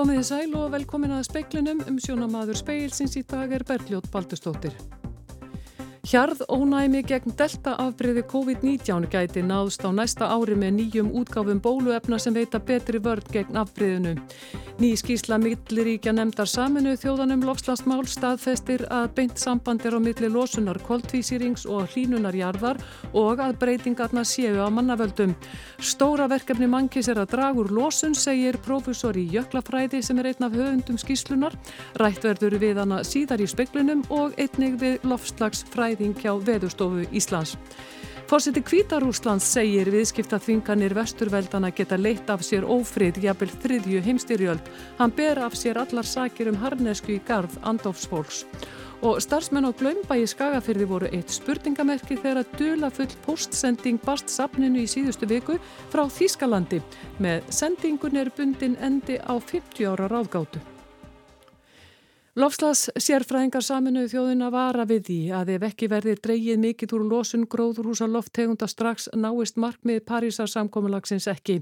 Komið í sæl og velkomin að speiklinum um sjónamaður speilsins í dag er Bergljót Baldustóttir. Hjarð ónæmi gegn delta afbreyði COVID-19 gæti náðst á næsta ári með nýjum útgáfum bóluefna sem veita betri vörd gegn afbreyðinu. Ný skísla milliríkja nefndar saminu þjóðanum lofslagsmál staðfestir að beint samband er á milli losunar koltvísýrings og hlínunarjarðar og að breytingarna séu á mannavöldum. Stóra verkefni mannkis er að dragur losun, segir profesor í Jöklafræði sem er einn af höfundum skíslunar. Rætt verður við hana síðar í speklunum og einnig við lofslagsfræði fræðing hjá Veðurstofu Íslands. Fórseti Kvítarúslands segir viðskiptaþvinganir vesturveldana geta leitt af sér ófrið jafnvel þriðju heimstyrjöld. Hann ber af sér allar sakir um harnesku í garð andofsfólks. Og starfsmenn á Glömbæi skagafyrði voru eitt spurningamerki þegar að dula full postsending barst sapninu í síðustu viku frá Þískalandi. Með sendingun er bundin endi á 50 ára ráðgátu. Lofslags sérfræðingar saminuðu þjóðina vara við því að ef ekki verðir dreyið mikill úr losun gróðurhúsa lofttegunda strax náist markmið Parísar samkominnlagsins ekki.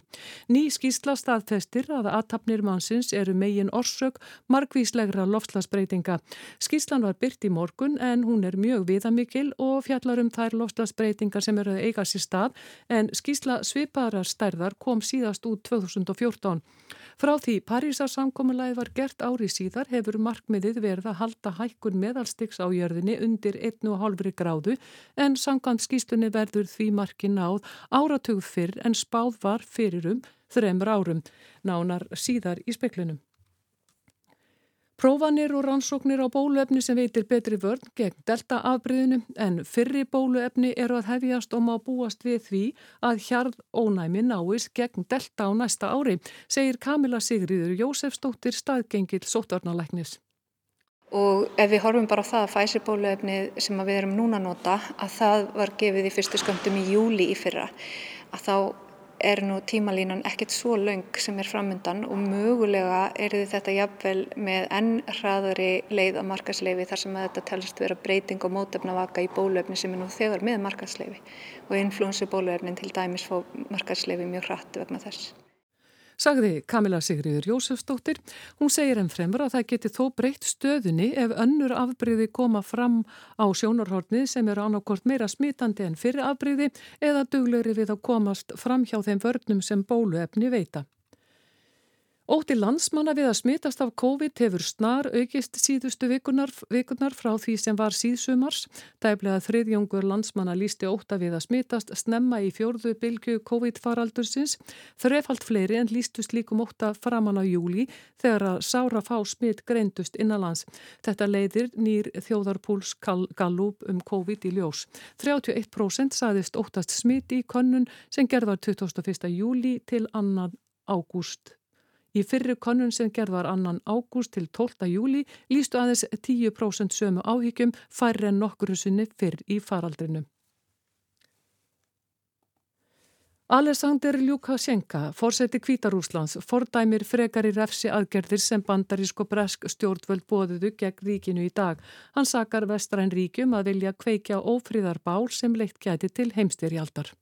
Ný skýrsla staðfestir að aðtapnir mannsins eru megin orsök markvíslegra lofslagsbreytinga. Skýrslan var byrt í morgun en hún er mjög viðamikil og fjallar um þær lofslagsbreytingar sem eru að eiga sér stað en skýrsla sviparar stærðar kom síðast út 2014. Frá því Parísar samkominnlagi var gert ári síðar hefur markmið markmiðið verið að halda hækkun meðalstyks á jörðinni undir 1,5 gráðu en sangant skýstunni verður því marki náð áratug fyrr en spáð var fyrirum þremur árum, nánar síðar í speklunum. Prófanir og rannsóknir á bóluefni sem veitir betri vörn gegn deltaafbríðinu en fyrri bóluefni eru að hefjast og má búast við því að hjarð ónæmi náist gegn delta á næsta ári, segir Kamila Sigriður Jósefsdóttir staðgengil sótvarnalæknis. Og ef við horfum bara á það að fæsirbóluefni sem við erum núna að nota, að það var gefið í fyrstu sköndum í júli í fyrra, að þá er nú tímalínan ekkert svo laung sem er framöndan og mögulega er þetta jafnvel með enn hraðari leið á markasleifi þar sem þetta telst vera breyting og mótefnavaka í bóluefni sem er nú þegar með markasleifi og influensu bóluefnin til dæmis fá markasleifi mjög hratt vegna þess sagði Kamila Sigriður Jósefsdóttir. Hún segir enn fremur að það geti þó breytt stöðunni ef önnur afbreyði koma fram á sjónarhornið sem eru annarkort meira smitandi en fyrir afbreyði eða dugleiri við að komast fram hjá þeim vörnum sem bóluefni veita. Ótti landsmanna við að smitast af COVID hefur snar aukist síðustu vikunar, vikunar frá því sem var síðsumars. Dæblega þriðjóngur landsmanna lísti ótta við að smitast snemma í fjórðu bylgu COVID-faraldursins. Þrefald fleiri en lístu slíkum ótta framann á júli þegar að sára fá smitt greindust innanlands. Þetta leiðir nýr þjóðarpúls Gallup um COVID í ljós. 31% saðist óttast smitt í konnun sem gerðar 21. júli til annan ágúst. Í fyrri konun sem gerð var annan ágúst til 12. júli lístu aðeins 10% sömu áhyggjum færri en nokkuru sinni fyrr í faraldrinu. Alessander Ljúkasjenka, fórseti Kvítarúslands, fordæmir frekar í refsi aðgerðir sem bandarísko bresk stjórnvöld bóðuðu gegn ríkinu í dag. Hann sakar vestræn ríkjum að vilja kveikja ófríðar bál sem leitt gæti til heimstyrjaldar.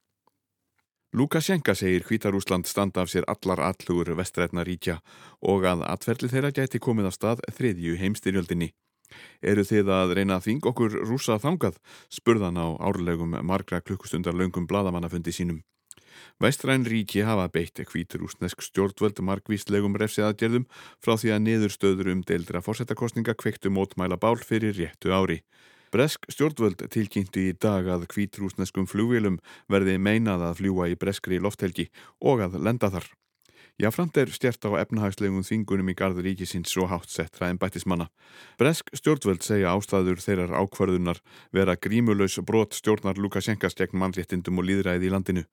Lukasjenka segir Hvítarúsland standa af sér allar allugur vestrætna ríkja og að atferðli þeirra gæti komið á stað þriðju heimstyrjöldinni. Eru þið að reyna að þing okkur rúsa þangað? Spurðan á árlegum margra klukkustundar löngum bladamannafundi sínum. Vestræn ríki hafa beitt hvíturúsnesk stjórnvöld margvíslegum refsiðaðgerðum frá því að niðurstöður um deildra fórsetakostninga kvektu mótmæla bál fyrir réttu ári. Bresk stjórnvöld tilkynntu í dag að kvítrúsneskum flugvélum verði meinað að fljúa í breskri lofthelgi og að lenda þar. Jáframt er stjert á efnahagslegum þingunum í garður ríkisins svo hátt sett ræðin bættismanna. Bresk stjórnvöld segja ástæður þeirrar ákvarðunar vera grímulös brot stjórnar Lukasjenkas gegn mannréttindum og líðræði í landinu.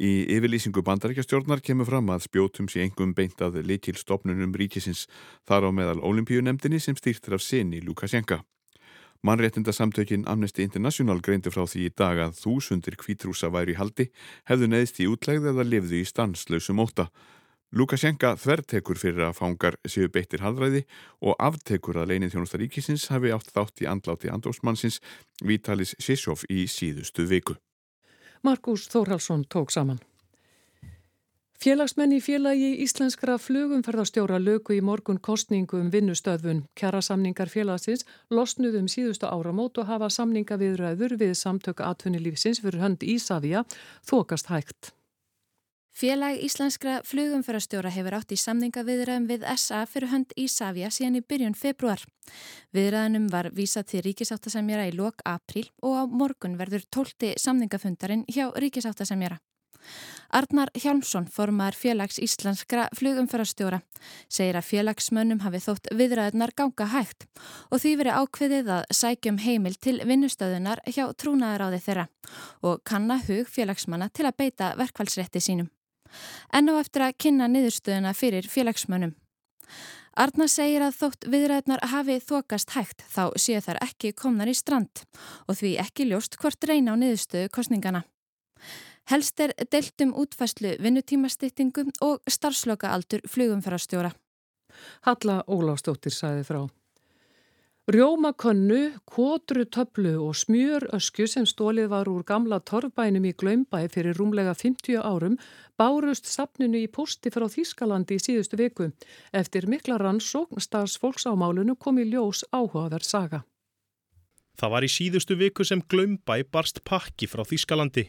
Í yfirlýsingu bandaríkjastjórnar kemur fram að spjótum sé engum beint að likil stopnunum ríkisins þar á meðal olimpíunemdini sem stýrtir af sinni Lukasjenka. Mannréttindasamtökin Amnesty International greindi frá því í dag að þúsundir kvítrúsa væri í haldi, hefðu neðist í útlegð eða lifðu í stanslösum óta. Lukasjenka þvertekur fyrir að fangar séu beittir halræði og aftekur að leinin þjónusta ríkisins hafi átt þátt í andláti andósmannsins Vítalis Sisjov í síðustu viku. Markus Þórhalsson tók saman. Félagsmenn í félagi íslenskra flugumferðarstjóra löku í morgun kostningu um vinnustöðvun. Kjara samningar félagsins losnuðum síðustu áramót og hafa samninga viðræður við samtöku atvinnilífsins fyrir hönd Ísafja þokast hægt. Félag íslenskra flugumferðarstjóra hefur átt í samninga viðræðum við SA fyrir hönd Ísafja síðan í byrjun februar. Viðræðunum var vísað til ríkisáttasemjara í lok april og á morgun verður tólti samningafundarinn hjá ríkisáttasemjara. Arnar Hjálmsson, formar félags íslenskra flugumfærastjóra, segir að félagsmönnum hafi þótt viðræðunar ganga hægt og því veri ákveðið að sækjum heimil til vinnustöðunar hjá trúnaðaráði þeirra og kanna hug félagsmanna til að beita verkvælsrétti sínum. En á eftir að kynna niðurstöðuna fyrir félagsmönnum. Arna segir að þótt viðræðnar hafi þokast hægt þá séu þær ekki komnar í strand og því ekki ljóst hvort reyna á niðurstöðu kostningana. Helst er deilt um útfæslu vinnutímastýttingum og starfsloka aldur flugumfærastjóra. Halla Óláfstóttir sæði frá. Rjómakönnu, kótru töflu og smjör ösku sem stólið var úr gamla torfbænum í Glömbæ fyrir rúmlega 50 árum bárust sapninu í posti frá Þýskalandi í síðustu viku. Eftir mikla rannsókn starfsfólks á málunu kom í ljós áhugaverð saga. Það var í síðustu viku sem Glömbæ barst pakki frá Þýskalandi.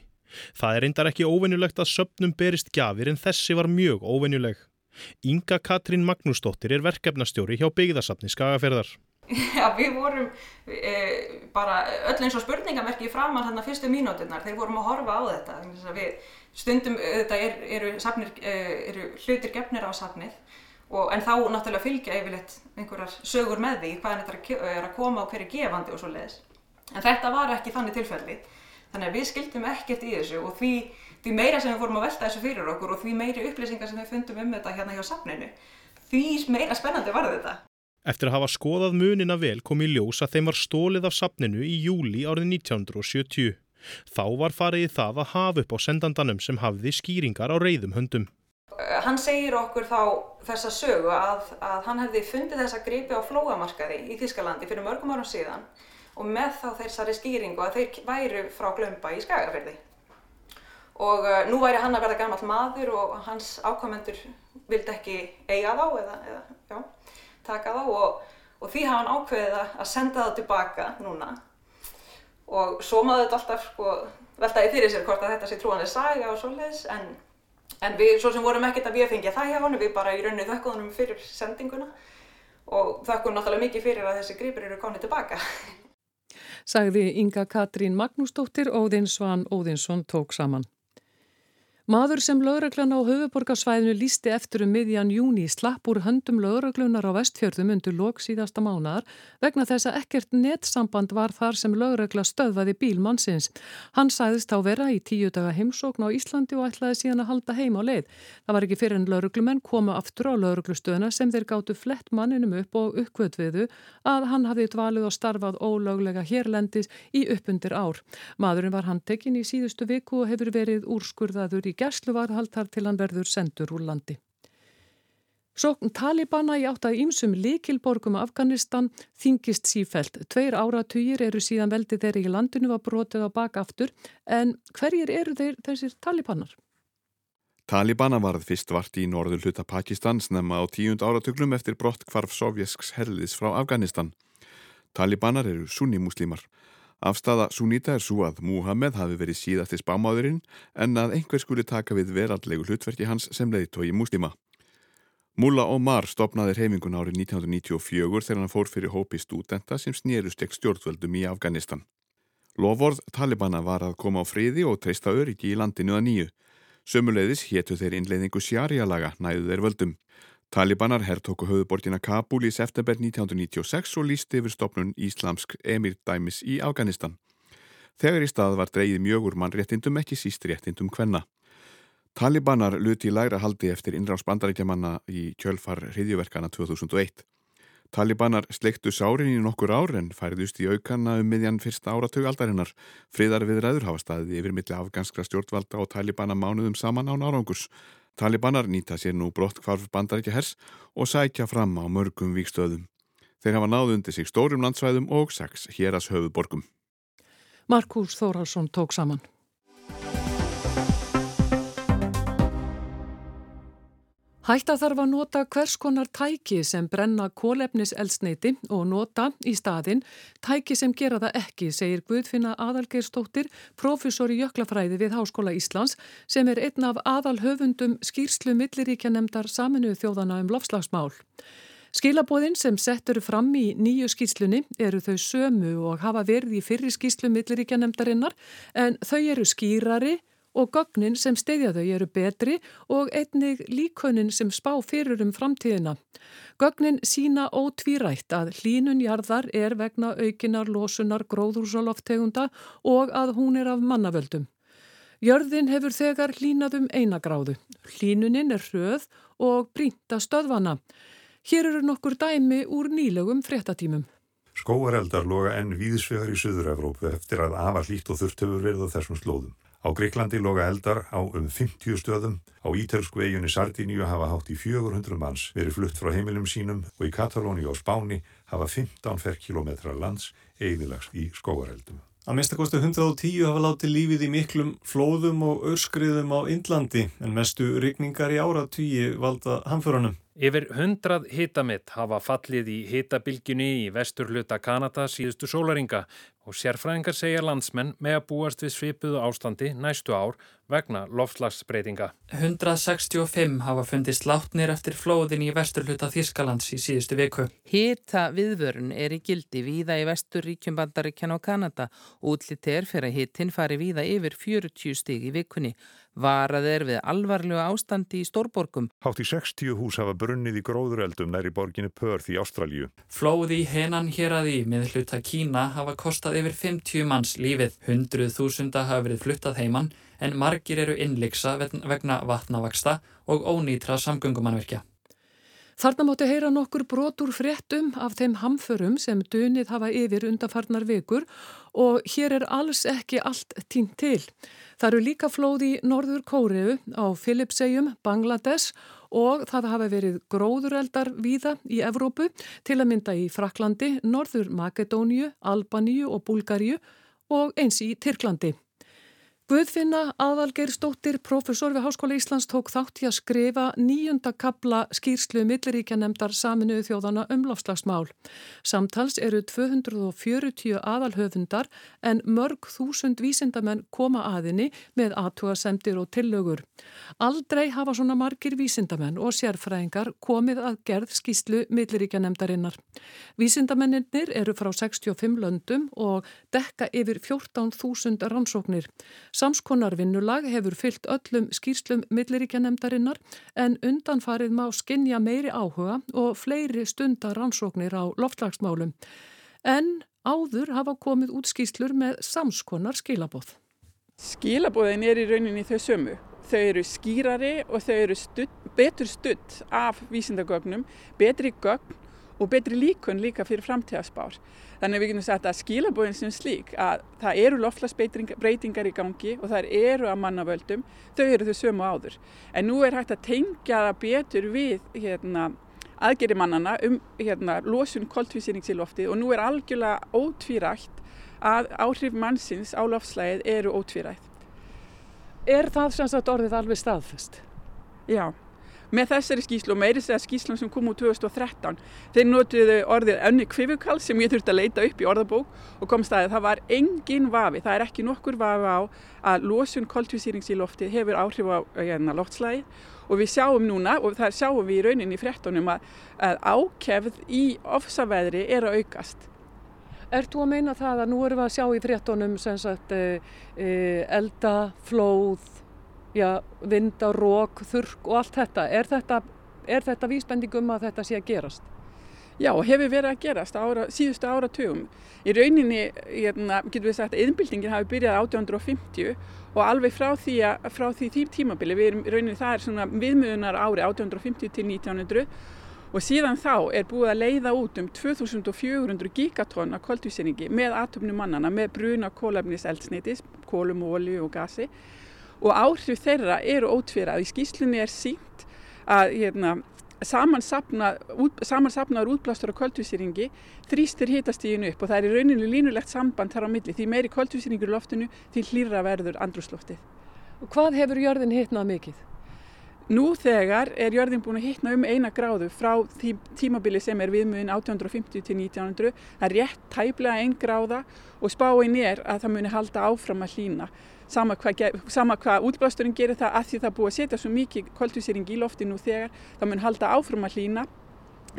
Það er reyndar ekki óvenjulegt að söpnum berist gjafir en þessi var mjög óvenjuleg. Inga Katrín Magnúsdóttir er verkefnastjóri hjá byggðasafni Skagaferðar. Já, við vorum e, bara öll eins og spurningamerki framann þarna fyrstu mínútinnar þegar vorum að horfa á þetta. Við stundum, þetta er, eru, safnir, e, eru hlutir gefnir á safnið og, en þá náttúrulega fylgja yfirleitt einhverjar sögur með því hvaðan þetta er að koma á hverju gefandi og svo leiðis. En þetta var ekki þannig tilfelli. Þannig að við skildum ekkert í þessu og því, því meira sem við fórum að velta þessu fyrir okkur og því meiri upplýsingar sem við fundum um þetta hérna hjá safninu, því meira spennandi var þetta. Eftir að hafa skoðað munina vel kom í ljós að þeim var stólið af safninu í júli árið 1970. Þá var farið í það að hafa upp á sendandanum sem hafði skýringar á reyðum höndum. Hann segir okkur þá þessa sögu að, að hann hefði fundið þessa gripi á flóamarkaði í Þískalandi fyrir mörgum árum síðan og með þá þessari skýringu að þeir væru frá Glömba í Skagafjörði. Og uh, nú væri hann að verða gammal maður og hans ákomendur vildi ekki eiga þá eða, eða já, taka þá og, og því hafa hann ákveðið að senda það tilbaka núna. Og svo maður þetta alltaf sko, veltaði fyrir sér hvort að þetta sé trúanlega saga og svoleiðis en, en við svo sem vorum ekkert að við fengja það hjá hann, við bara í rauninni þökkunum fyrir sendinguna og þökkum náttúrulega mikið fyrir að þessi gripur eru konið tilbaka. Sagði Inga Katrín Magnúsdóttir Óðinsvan Óðinsson tók saman. Maður sem lögreglan á höfuborgarsvæðinu lísti eftir um miðjan júni slapp úr höndum lögreglunar á vestfjörðum undir lok síðasta mánar vegna þess að ekkert nettsamband var þar sem lögregla stöðvaði bílmannsins. Hann sæðist á vera í tíu daga heimsókn á Íslandi og ætlaði síðan að halda heim á leið. Það var ekki fyrir en lögreglumenn komu aftur á lögreglustöðuna sem þeir gáttu flett manninum upp og uppkvötviðu að hann hafði dvalið og starfað ólöglega hérlendis í uppundir ár. Maðurinn var handtekinn í síðustu viku og hefur verið úrskurðaður í í gæsluvarðhald þar til hann verður sendur úr landi. Sókn Talibana í átt að ýmsum likilborgum Afganistan þingist sífælt. Tveir áratugir eru síðan veldi þeirri í landinu var brotið á bakaftur en hverjir eru þeir þessir Talibanar? Talibana varð fyrst vart í norður hluta Pakistan snemma á tíund áratuglum eftir brott kvarf sovjesks herliðs frá Afganistan. Talibanar eru sunni múslimar. Afstafa Sunita er svo að Muhammed hafi verið síðasti spámaðurinn en að einhver skuli taka við veraldlegu hlutverki hans sem leiðtói muslima. Mullah Omar stopnaði heimingun árið 1994 þegar hann fór fyrir hópi stúdenta sem snýrust ekk stjórnvöldum í Afganistan. Lovorð Talibana var að koma á friði og treysta öryggi í landinu að nýju. Sömuleiðis héttu þeir innleiðingu sjarjalaga næðu þeir völdum. Talibanar herrtóku höfubortina Kabul í september 1996 og lísti yfir stopnun Íslamsk emirdæmis í Afganistan. Þegar í stað var dreyið mjög úr mannréttindum ekki síst réttindum hvenna. Talibanar luti í læra haldi eftir innráðs bandarækjamanna í kjölfar hriðjuverkana 2001. Talibanar sleiktu sárin í nokkur ár en færiðust í aukana um miðjan fyrsta áratug aldarinnar. Friðar við ræður hafa staðið yfir milli afganskra stjórnvalda og Talibana mánuðum saman án árangurs. Talibanar nýta sér nú brott hvarf bandarækja hers og sækja fram á mörgum vikstöðum. Þeir hafa náðu undir sig stórum landsvæðum og sex héras höfuborgum. Markus Þórhalsson tók saman. Hætta þarf að nota hvers konar tæki sem brenna kólefniselsneiti og nota í staðin tæki sem gera það ekki, segir Guðfinna Adalgeirstóttir, profesor í jöklafræði við Háskóla Íslands sem er einn af aðalhöfundum skýrslu milliríkja nefndar saminuð þjóðana um lofslagsmál. Skilabóðin sem settur fram í nýju skýrslunni eru þau sömu og hafa verið í fyrri skýrslu milliríkja nefndarinnar en þau eru skýrari og gögnin sem steyðja þau eru betri og einnig líkaunin sem spá fyrir um framtíðina. Gögnin sína ótvírætt að hlínunjarðar er vegna aukinar losunar gróðúrsaloftegunda og að hún er af mannavöldum. Jörðin hefur þegar hlínað um einagráðu. Hlínunin er hröð og brínta stöðvana. Hér eru nokkur dæmi úr nýlegum fréttatímum. Skóareldar loga enn víðsvegar í Suður-Evrópu eftir að afar lít og þurft hefur verið á þessum slóðum. Á Greiklandi loga eldar á um 50 stöðum, á ítelsku eiginni Sardiníu hafa hátt í 400 manns verið flutt frá heimilum sínum og í Katalóni og Spáni hafa 15 ferrkilometra lands eigðilags í skóareldum. Að minnstakostu 110 hafa látið lífið í miklum flóðum og örskriðum á Indlandi en mestu rigningar í áratvíi valda hamförunum. Yfir hundrað hitamitt hafa fallið í hitabilgjunni í vesturhluta Kanada síðustu sólaringa og sérfræðingar segja landsmenn með að búast við svipuðu ástandi næstu ár vegna loftslagsbreytinga. 165 hafa fundist látnir eftir flóðin í vesturhluta Þískalands í síðustu viku. Hita viðvörun er í gildi víða í vesturríkjum bandaríkjan og Kanada. Útlitt er fyrir að hitin fari víða yfir 40 stig í vikunni. Varað er við alvarlega ástandi í stórborgum. Hátt í 60 hús hafa brunnið í gróðureldum næri borginu Perth í Ástralju. Flóði í henan hér að í með hluta Kína hafa kostað yfir 50 manns lífið. Hundruð þúsunda hafa verið fluttað heimann en margir eru innliksa vegna vatnavaksta og ónýtra samgöngumannverkja. Þarna móti heyra nokkur brotur fréttum af þeim hamförum sem dunið hafa yfir undanfarnar vikur og hér er alls ekki allt tínt til. Það eru líka flóð í Norður Kóriðu á Filipsegjum, Bangladesh og það hafa verið gróðureldar víða í Evrópu til að mynda í Fraklandi, Norður Makedóniu, Albaníu og Búlgaríu og eins í Tyrklandi. Guðfinna Aðalgeirstóttir, professor við Háskóla Íslands, tók þátt í að skrifa nýjunda kabla skýrslu milliríkja nefndar saminuðu þjóðana um lofslagsmál. Samtals eru 240 aðalhöfundar en mörg þúsund vísindamenn koma aðinni með aðtúasemdir og tillögur. Aldrei hafa svona margir vísindamenn og sérfræðingar komið að gerð skýrslu milliríkja nefndarinnar. Vísindamennir eru frá 65 löndum og dekka yfir 14.000 rannsóknir. Samskonar vinnulag hefur fyllt öllum skýrslum milliríkjanemdarinnar en undanfarið má skinja meiri áhuga og fleiri stundar rannsóknir á loftlagsmálum. En áður hafa komið út skýrslur með samskonar skilabóð. Skilabóðin er í rauninni þau sömu. Þau eru skýrari og þau eru studd, betur studd af vísindagögnum, betri gögn og betri líkun líka fyrir framtíðaspár. Þannig að við getum sagt að skilabóðin sem slík að það eru loftlagsbreytingar í gangi og það eru að mannavöldum, þau eru þau sömu áður. En nú er hægt að tengja það betur við hérna, aðgeri mannana um hérna, losun koltvísýrings í lofti og nú er algjörlega ótvírægt að áhrif mannsins á loftslægið eru ótvírægt. Er það sem sagt orðið alveg staðfest? Já með þessari skíslu og meiri segja skíslum sem kom úr 2013 þeir notuðu orðið önni kvifukall sem ég þurfti að leita upp í orðabók og kom staðið það var engin vafi, það er ekki nokkur vafi á að losun koltvísýrings í lofti hefur áhrif á hérna, loftslægi og við sjáum núna og það sjáum við í rauninni í frettunum að, að ákefð í ofsaveðri er að aukast. Er þú að meina það að nú erum við að sjá í frettunum e, e, elda, flóð, já, vinda, rók, þurrk og allt þetta. Er þetta, er þetta vísbendingum að þetta sé að gerast? Já, hefur verið að gerast ára, síðustu áratugum. Í rauninni, hérna, getur við sagt að yðnbildingin hafi byrjað 1850 og alveg frá því, að, frá því því tímabili, við erum rauninni það er svona viðmjöðunar ári 1850 til 1900 og síðan þá er búið að leiða út um 2400 gigatonn af koldvíseringi með atomnum mannana, með bruna kólefnis eldsneitis, kólum, olju og gasi og áhrif þeirra eru ótvíra. Í skýslunni er sínt að hérna, samansapnaður útblástur á kvöldvísýringi þrýstir hitastíginu upp og það er rauninu línulegt samband þar á milli því meiri kvöldvísýringur loftinu því hlýra verður andrúsloftið. Hvað hefur jörðin hitnað mikið? Nú þegar er jörðin búin að hittna um eina gráðu frá því tímabili sem er viðmjöðin 1850 til 1900. Það er rétt tæplega einn gráða og spáin er að það muni halda áfram að hlýna. Sama hvað, hvað útblásturinn gerir það að því það búið að setja svo mikið koldvísýring í lofti nú þegar það mun halda áfram að hlýna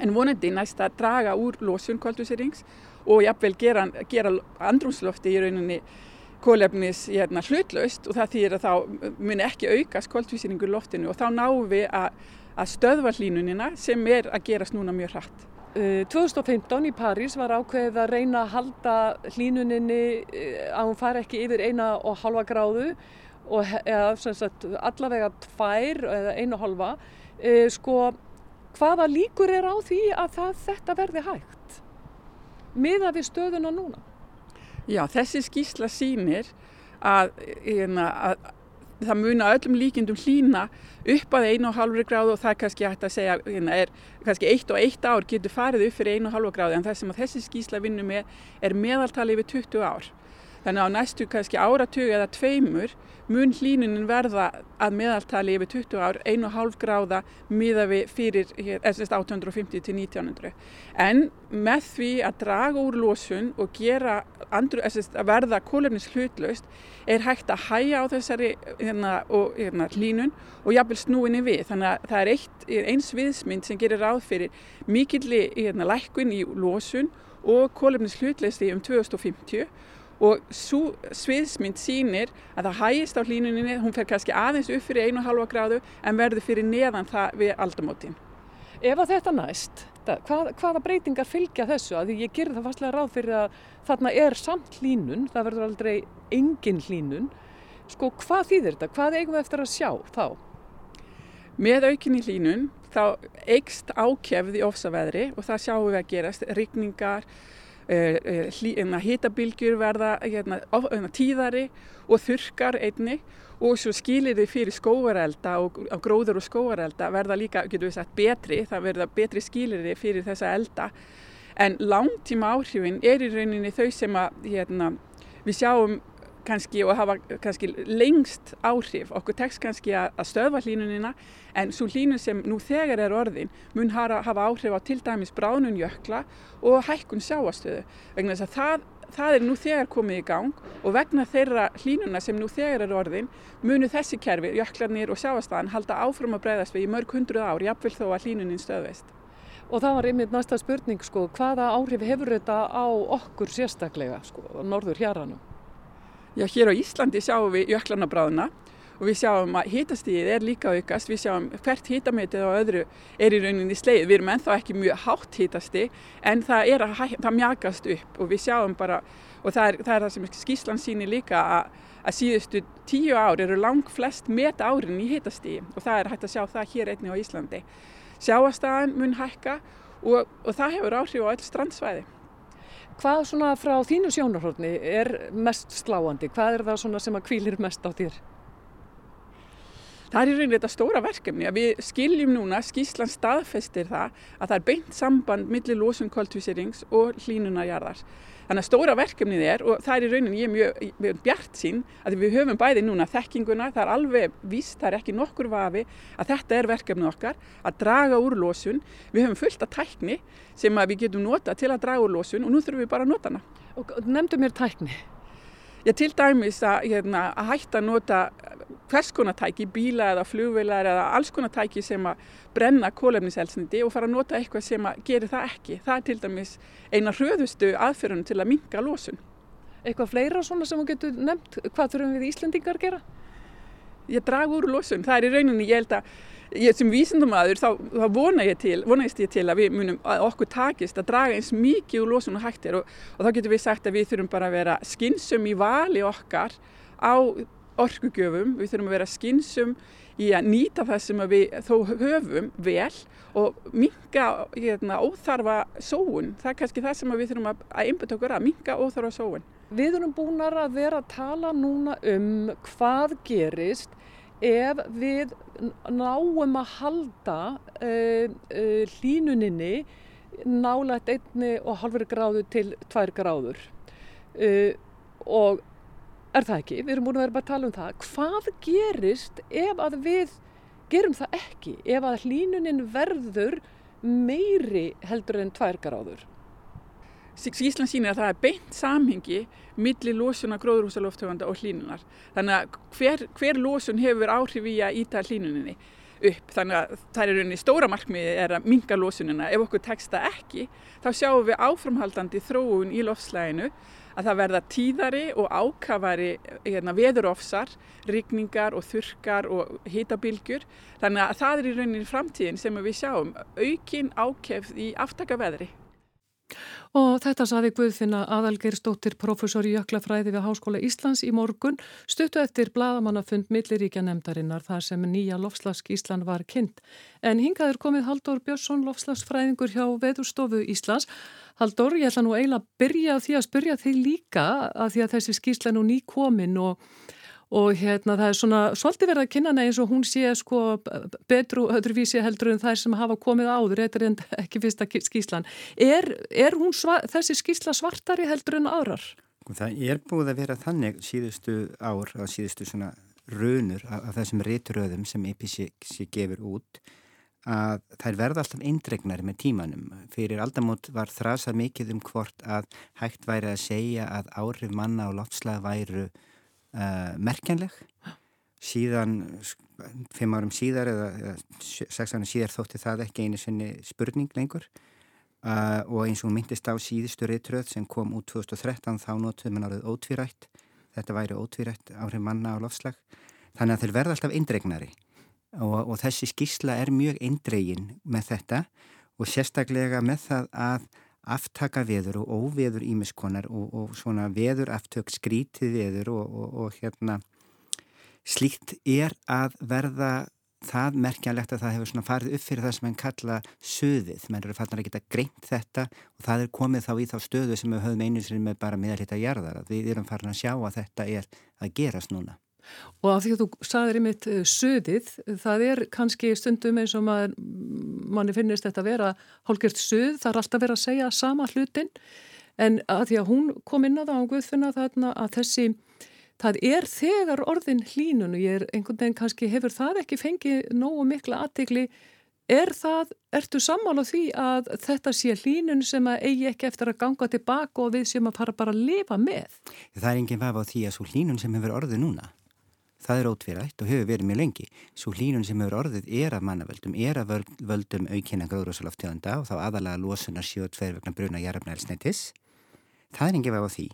en vonandi næst að draga úr losun koldvísýrings og jafnvel gera, gera andrumslofti í rauninni kólefnis hérna, hlutlaust og það þýðir að þá mun ekki aukast kóltvísýringur loftinu og þá náum við að, að stöðva hlínunina sem er að gerast núna mjög hratt. 2015 í París var ákveðið að reyna að halda hlínuninni að hún fari ekki yfir eina og halva gráðu og eða, sagt, allavega tvær eða einu og halva. Sko, hvaða líkur er á því að það, þetta verði hægt miða við stöðuna núna? Já, þessi skísla sínir að, hérna, að, að það muna öllum líkindum hlína upp að einu og halvri gráð og það er kannski hægt að segja, hérna, er kannski eitt og eitt ár getur farið upp fyrir einu og halvri gráð en það sem þessi skísla vinnum með er meðaltali yfir 20 ár. Þannig á næstu kannski áratug eða tveimur mun hlínunin verða að meðaltali yfir 20 ár, 1,5 gráða miða við fyrir 1850 til 1900. En með því að draga úr losun og gera andru, að verða kólefnis hlutlaust er hægt að hæja á þessari hérna, og, hérna, hlínun og jafnvel snúinni við. Þannig að það er eitt, eins viðsmynd sem gerir ráð fyrir mikilli hérna, lækkun í losun og kólefnis hlutlausti um 2050 og svo sviðsmynd sínir að það hægist á hlínuninni, hún fer kannski aðeins upp fyrir einu halva gráðu en verður fyrir neðan það við aldamótin. Ef að þetta næst, hvað, hvaða breytingar fylgja þessu? Að ég ger það fastlega ráð fyrir að þarna er samt hlínun, það verður aldrei engin hlínun. Sko hvað þýðir þetta? Hvað eigum við eftir að sjá þá? Með aukinni hlínun þá eigst ákjefð í ofsaveðri og það sjáum við að gerast, rigningar, hýtabilgjur eh, eh, verða hérna, hérna, tíðari og þurkar einni og svo skilir þið fyrir skóarelda og, gróður og skóarelda verða líka, getur við sagt, betri, það verða betri skilir þið fyrir þessa elda. En langtíma áhrifin er í rauninni þau sem að hérna, við sjáum kannski og hafa kannski lengst áhrif. Okkur tekst kannski að, stöðva hlínunina en svo hlínun sem nú þegar er orðin mun hafa, áhrif á til dæmis bránun jökla og hækkun sjáastöðu. Vegna þess að það, það er nú þegar komið í gang og vegna þeirra hlínuna sem nú þegar er orðin munu þessi kerfi, jöklarnir og sjáastæðan halda áfram að breyðast við í mörg hundruð ár, jafnvel þó að hlínunin stöðveist. Og það var einmitt næsta spurning, sko, hvaða áhrif hefur þetta á okkur sérstaklega, sko, norður hjaranum? Já, hér á Íslandi sjáum við jöklarnabráðuna og við sjáum að hitastíðið er líka aukast, við sjáum hvert hitametið á öðru er í rauninni sleið, við erum ennþá ekki mjög hátt hitasti en það er að það mjagast upp og við sjáum bara, og það er það, er það sem skíslan sýnir líka að, að síðustu tíu ár eru lang flest met árin í hitastíði og það er hægt að sjá það hér einni á Íslandi. Sjáastæðan mun hækka og, og það hefur áhrif á öll strandsvæði. Hvað svona frá þínu sjónarhórni er mest sláandi? Hvað er það svona sem að kvílir mest á þér? Það er í rauninni þetta stóra verkefni að við skiljum núna, skíslan staðfestir það að það er beint samband millir losun koltvísirings og hlínunarjarðar. Þannig að stóra verkefnið er og það er í rauninni ég mjög, mjög bjart sín að við höfum bæði núna þekkinguna, það er alveg víst, það er ekki nokkur vafi að þetta er verkefnið okkar að draga úr losun. Við höfum fullt af tækni sem við getum nota til að draga úr losun og nú þurfum við bara að nota hana. Og nefndu mér tækni? Já, til dæmis að, hérna, að hætta að nota hvers konar tæki, bíla eða flugveilar eða alls konar tæki sem að brenna kólefniselsniti og fara að nota eitthvað sem að gera það ekki. Það er til dæmis eina hröðustu aðferðunum til að minga losun. Eitthvað fleira svona sem þú getur nefnt, hvað þurfum við Íslandingar að gera? Ég draga úr losun, það er í rauninni, ég held að ég sem vísindumæður þá, þá vona ég til, vonast ég til að við munum að okkur takist að draga eins mikið úr losun og hægt er og, og þá getur við sagt að við þurfum bara að vera skinsum í vali okkar á orkugjöfum, við þurfum að vera skinsum í að nýta það sem við þó höfum vel og minga hérna, óþarfa sóun. Það er kannski það sem við þurfum að einbjöta okkur að, minga óþarfa sóun. Við erum búin að vera að tala núna um hvað gerist ef við náum að halda uh, uh, hlínuninni nálægt einni og halvri gráðu til tvær gráður. Uh, og er það ekki, við erum búin að vera bara að tala um það. Hvað gerist ef að við gerum það ekki? Ef að hlínunin verður meiri heldur en tvær gráður. Skíslan sýnir að það er beint samhengi millir losuna gróðurhúsaloftöfanda og hlínunar. Þannig að hver, hver losun hefur áhrif í að íta hlínuninni upp. Þannig að það er rauninni stóra markmiði er að minga losunina. Ef okkur tekst það ekki þá sjáum við áframhaldandi þróun í loftslæginu að það verða tíðari og ákafari hérna, veðurofsar, rigningar og þurkar og hitabilgjur. Þannig að það er í rauninni framtíðin sem við sjáum aukin ákefð í aftakaveðri. Og þetta saði Guðfinna Adalgeirsdóttir, professor í Jöklafræði við Háskóla Íslands í morgun, stuttu eftir bladamannafund milliríkja nefndarinnar þar sem nýja lofslask Ísland var kynnt. En hingaður komið Haldur Björnsson, lofslagsfræðingur hjá Veðurstofu Íslands. Haldur, ég ætla nú eiginlega að byrja því að spyrja þig líka að því að þessi skísla nú ný komin og og hérna það er svona svolítið verið að kynna hana eins og hún sé sko betru öðruvísi heldur en þær sem hafa komið áður, þetta er ekki fyrsta skíslan. Er, er þessi skísla svartari heldur en aðrar? Sko, það er búið að vera þannig síðustu ár, að síðustu svona runur af, þessum rétturöðum sem EPC gefur út að þær verða alltaf eindregnari með tímanum. Fyrir aldamót var þrasað mikið um hvort að hægt væri að segja að áhrif manna og loftslag væru uh, merkjanleg síðan fimm árum síðar eða, eða sex árum síðar þótti það ekki einu sinni spurning lengur. Uh, og eins og myndist á síðustu reytröð sem kom út 2013 þá notuðum við náttúrulega ótvírætt. Þetta væri ótvírætt áhrif manna á lofslag þannig að þeir verða alltaf eindregnari. Og, og þessi skísla er mjög eindregin með þetta. Og sérstaklega með það að aftaka veður og óveður ímiskonar og, og svona veður aftök skrítið veður og, og, og hérna slíkt er að verða það merkjanlegt að það hefur svona farið upp fyrir það sem hann kalla söðið, menn eru fannar að geta greint þetta og það er komið þá í þá stöðu sem við höfum einu sinni með bara meðalita jarðar, við erum farin að sjá að þetta er að gerast núna. Og af því að þú saðir í mitt uh, söðið, það er kannski stundum eins og maður, manni finnist þetta að vera hálfgjört söð, það er alltaf verið að segja sama hlutin, en að því að hún kom inn að það á Guðfinna þarna að þessi, það er þegar orðin hlínun og ég er einhvern veginn kannski hefur það ekki fengið nógu mikla aðtegli, er það, ertu sammála því að þetta sé hlínun sem að eigi ekki eftir að ganga tilbaka og við sem að fara bara að lifa með? Það er enginn vaf á því að svo hlínun sem hefur orðið núna Það er ótvírætt og hefur verið mjög lengi. Svo hlínun sem hefur orðið er að mannavöldum, er að völdum aukina gróðrósaloftegunda og þá aðalega losunar 72 vegna bruna jarfnælsneitis. Það er engið vega á því.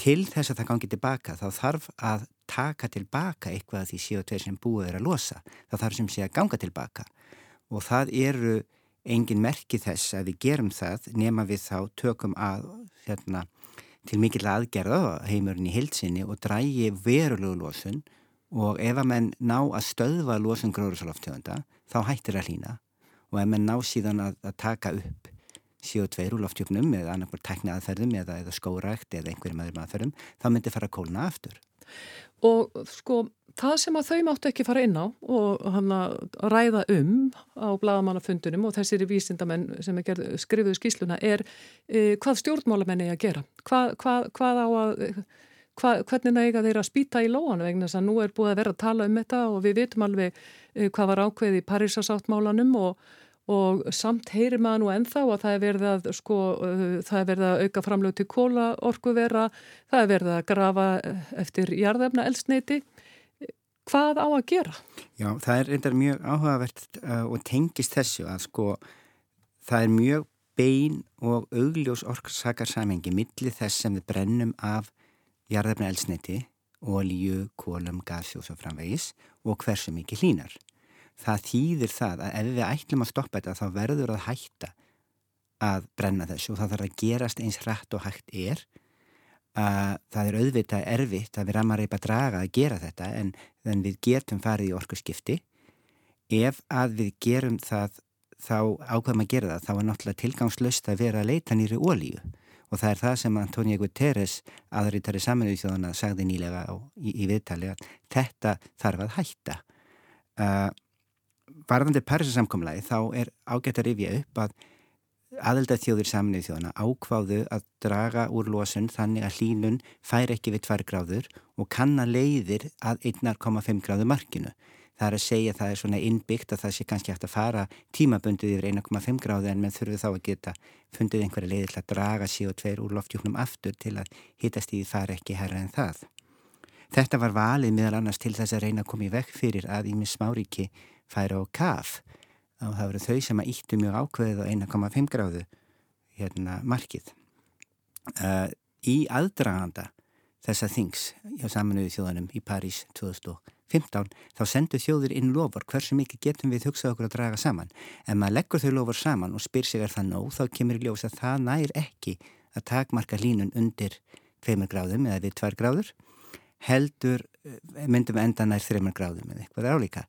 Til þess að það gangi tilbaka þá þarf að taka tilbaka eitthvað af því 72 sem búið er að losa. Það þarf sem sé að ganga tilbaka og það eru engin merki þess að við gerum það nema við þá tökum að hérna, til mikil aðgerða heimurinn í hilsinni og drægi verulegu losun og ef að menn ná að stöðva losun gróðursaloftegunda þá hættir að hlýna og ef menn ná síðan að, að taka upp CO2 úr loftjöfnum eða annarkvært tekna aðferðum eða, eða skórækt eða einhverjum aðeins aðferðum þá myndir fara að kólna aftur. Og sko það sem að þau máttu ekki fara inn á og hann að ræða um á bladamannafundunum og þessir vísindamenn sem er gerð, skrifuðu skísluna er eh, hvað stjórnmálamenn er að gera? Hvað, hvað, hvað á að hva, hvernig það eiga þeir að spýta í lóan vegna þess að nú er búið að vera að tala um þetta og við vitum alveg uh, hvað var ákveð í Parísasáttmálanum og, og samt heyrir maður nú enþá að það er verið að, sko, uh, það er verið að auka framlög til kóla orkuvera, það er verið að grafa uh, eftir jarðefna eldsneiti. Hvað á að gera? Já, það er reyndar mjög áhugavert og tengist þessu að sko það er mjög bein og augljós orksakarsamhengi millir þess sem við brennum af jarðefna elsniti, ólíu, kólum, gasi og svo framvegis og hversu mikið hlínar. Það þýðir það að ef við ætlum að stoppa þetta þá verður að hætta að brenna þessu og það þarf að gerast eins hrætt og hægt er. Uh, það er auðvitað erfitt að við ramar reypa draga að gera þetta en, en við getum farið í orku skipti. Ef að við gerum það þá ákveðum að gera það þá er náttúrulega tilgangslöst að vera að leita nýri ólíu og það er það sem Antonio Guterres aðrítari saminuði þjóðana sagði nýlega á, í, í viðtali að þetta þarf að hætta. Uh, varðandi Parísasamkomlaði þá er ágætt að rifja upp að aðelda þjóðir saminuði þjóðana ákváðu að draga úr losun þannig að hlínun fær ekki við 2 gráður og kanna leiðir að 1,5 gráðu markinu Það er að segja að það er svona innbyggt að það sé kannski hægt að fara tímabundið yfir 1,5 gráði en menn þurfu þá að geta fundið einhverja leiði til að draga CO2 úr loftjúknum aftur til að hitastíði fara ekki herra en það. Þetta var valið meðal annars til þess að reyna að koma í vekk fyrir að Ímis Smáríki færa á kaf og það voru þau sem að íttu mjög ákveðið á 1,5 gráðu hérna, markið. Uh, í aðdraganda þessa þings hjá saminuði þjóðanum í París 2015 þá sendu þjóðir inn lofur hversu mikið getum við hugsað okkur að draga saman. En maður leggur þau lofur saman og spyr sig er það nóg þá kemur í ljós að það nær ekki að takmarka línun undir 2 gráðum eða við 2 gráður heldur eh, myndum enda nær þreymar gráðum eða eitthvað álíka.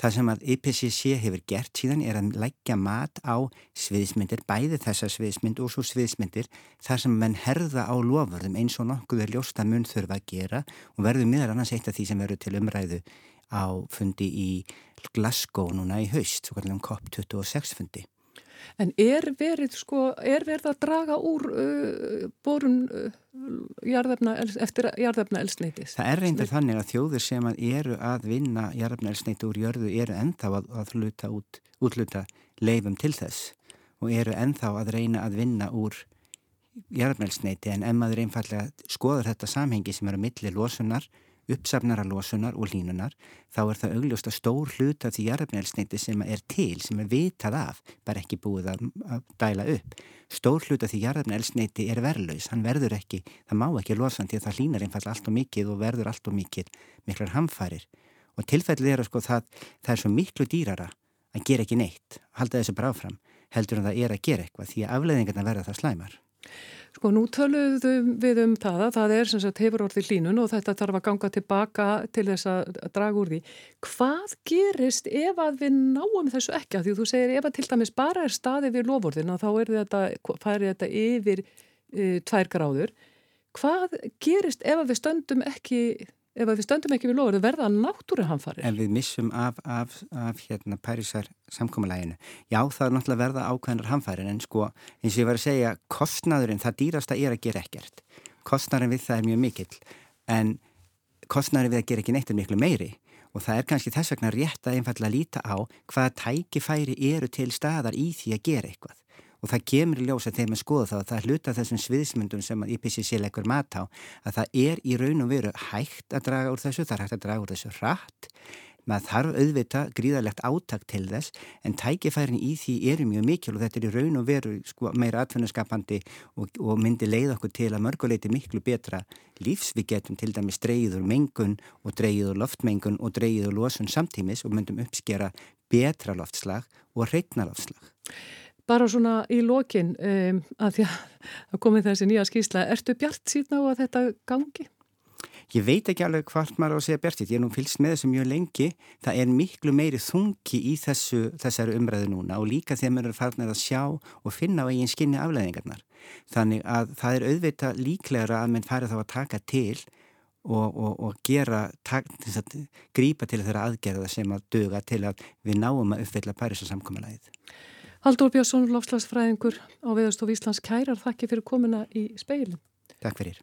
Það sem að IPCC hefur gert síðan er að lækja mat á sviðismyndir, bæði þessa sviðismynd og svo sviðismyndir þar sem menn herða á lofurðum eins og nokkuð er ljósta mun þurfa að gera og verður miðar annars eitt af því sem verður til umræðu á fundi í Glasgow núna í haust, svo kallum COP26 fundi. En er verið, sko, er verið að draga úr uh, borun uh, jarðefna, eftir jarðefna elsneitis? Það er reyndar þannig að þjóður sem að eru að vinna jarðefna elsneiti úr jörðu eru ennþá að, að hluta út, útluta leifum til þess og eru ennþá að reyna að vinna úr jarðefna elsneiti en ef maður einfallega skoður þetta samhengi sem eru að milli losunar uppsafnara losunar og línunar þá er það augljóst að stór hlut af því jarðefnælsneiti sem er til, sem er vitað af, bara ekki búið að, að dæla upp. Stór hlut af því jarðefnælsneiti er verðlaus, hann verður ekki, það má ekki losan því að það línar einfall allt og mikið og verður allt og mikið miklar hamfærir. Og tilfellið er að sko það, það er svo miklu dýrara að gera ekki neitt, halda þessu bráfram, heldur en það er að gera eitthvað því að afleðingarna verða það slæmar. Sko nú töluðum við um það að það er sem sagt hefur orðið línun og þetta þarf að ganga tilbaka til þess að draga úr því. Hvað gerist ef að við náum þessu ekki því þú segir ef að til dæmis bara er staðið við lofórðin og þá þetta, færi þetta yfir uh, tvær gráður. Hvað gerist ef að við stöndum ekki ef við stöndum ekki við lofur, það verða náttúruhamfarir. En við missum af, af, af hérna Parísar samkómalæginu. Já, það er náttúrulega verða ákveðnar hamfarir, en sko, eins og ég var að segja, kostnaðurinn, það dýrasta er að gera ekkert. Kostnaðurinn við það er mjög mikill, en kostnaðurinn við að gera ekki neitt er miklu meiri. Og það er kannski þess vegna rétt að einfalla líta á hvaða tækifæri eru til staðar í því að gera eitthvað og það kemur í ljós að þeim að skoða þá að það hluta þessum sviðismyndum sem að IPCC leggur mat á að það er í raun og veru hægt að draga úr þessu, það er hægt að draga úr þessu rætt maður þarf auðvita gríðarlegt áttak til þess en tækifærin í því eru mjög mikil og þetta er í raun og veru sko, meira atvinnaskapandi og, og myndi leið okkur til að mörguleiti miklu betra lífs við getum til dæmis dreyður mengun og dreyður loftmengun og dreyður losun samtímis og myndum uppskera betra loftslag og reytna loftslag. Bara svona í lokin um, að því að komið þessi nýja skýrsla, ertu bjart síðan á að þetta gangi? Ég veit ekki alveg hvort maður á að segja bjartið, ég er nú fylgst með þessu mjög lengi, það er miklu meiri þungi í þessu, þessari umræðu núna og líka þegar maður er farin að sjá og finna á eigin skinni afleðingarnar. Þannig að það er auðvita líklegra að mann fari þá að taka til og, og, og gera, tak, að, grípa til þeirra aðgerða sem að döga til að við náum að uppfylla Parísa samkominnaðið. Haldur Björnsson, lofslagsfræðingur á Veðurstof Íslands kærar, þakki fyrir komina í speilin. Takk fyrir.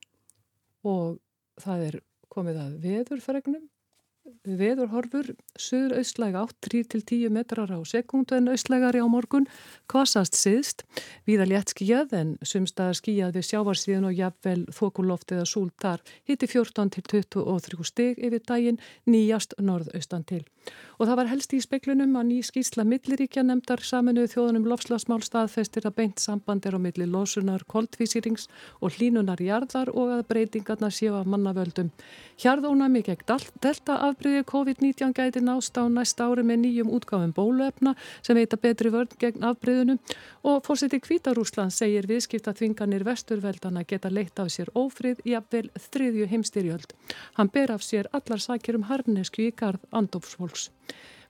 Og það er komið að veðurfregnum veðurhorfur, söður austlæga 8-10 metrar á sekundu en austlægari á morgun, kvasast siðst, viða létt skíjað en sumstaðar skíjað við sjávarsíðan og jafnvel þokuloft eða súltar hitti 14 til 23 stig yfir daginn nýjast norðaustan til. Og það var helst í speklunum að ný skísla milliríkja nefndar saminuð þjóðunum lofslagsmál staðfestir að beint samband er á milli losunar, koldvísýrings og hlínunar jarðar og að breytingarna séu að mannavöldum. Hjarðónami gegn delta afbríði COVID-19 gæti nást á næsta ári með nýjum útgáfum bóluefna sem veita betri vörn gegn afbríðinu og fórseti Kvítarúsland segir viðskipta þvinganir vesturveldana geta leitt af sér ófrið í að vel þriðju heimstyrjöld. Hann ber af sér allar sakir um harnesku í garð andófsfólks.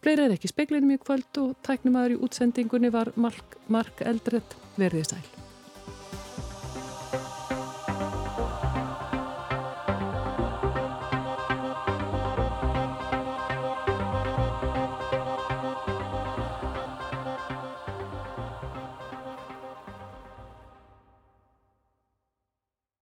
Fleira er ekki speklinum í kvöld og tæknum aður í útsendingunni var Mark, Mark Eldredd verðið sæl.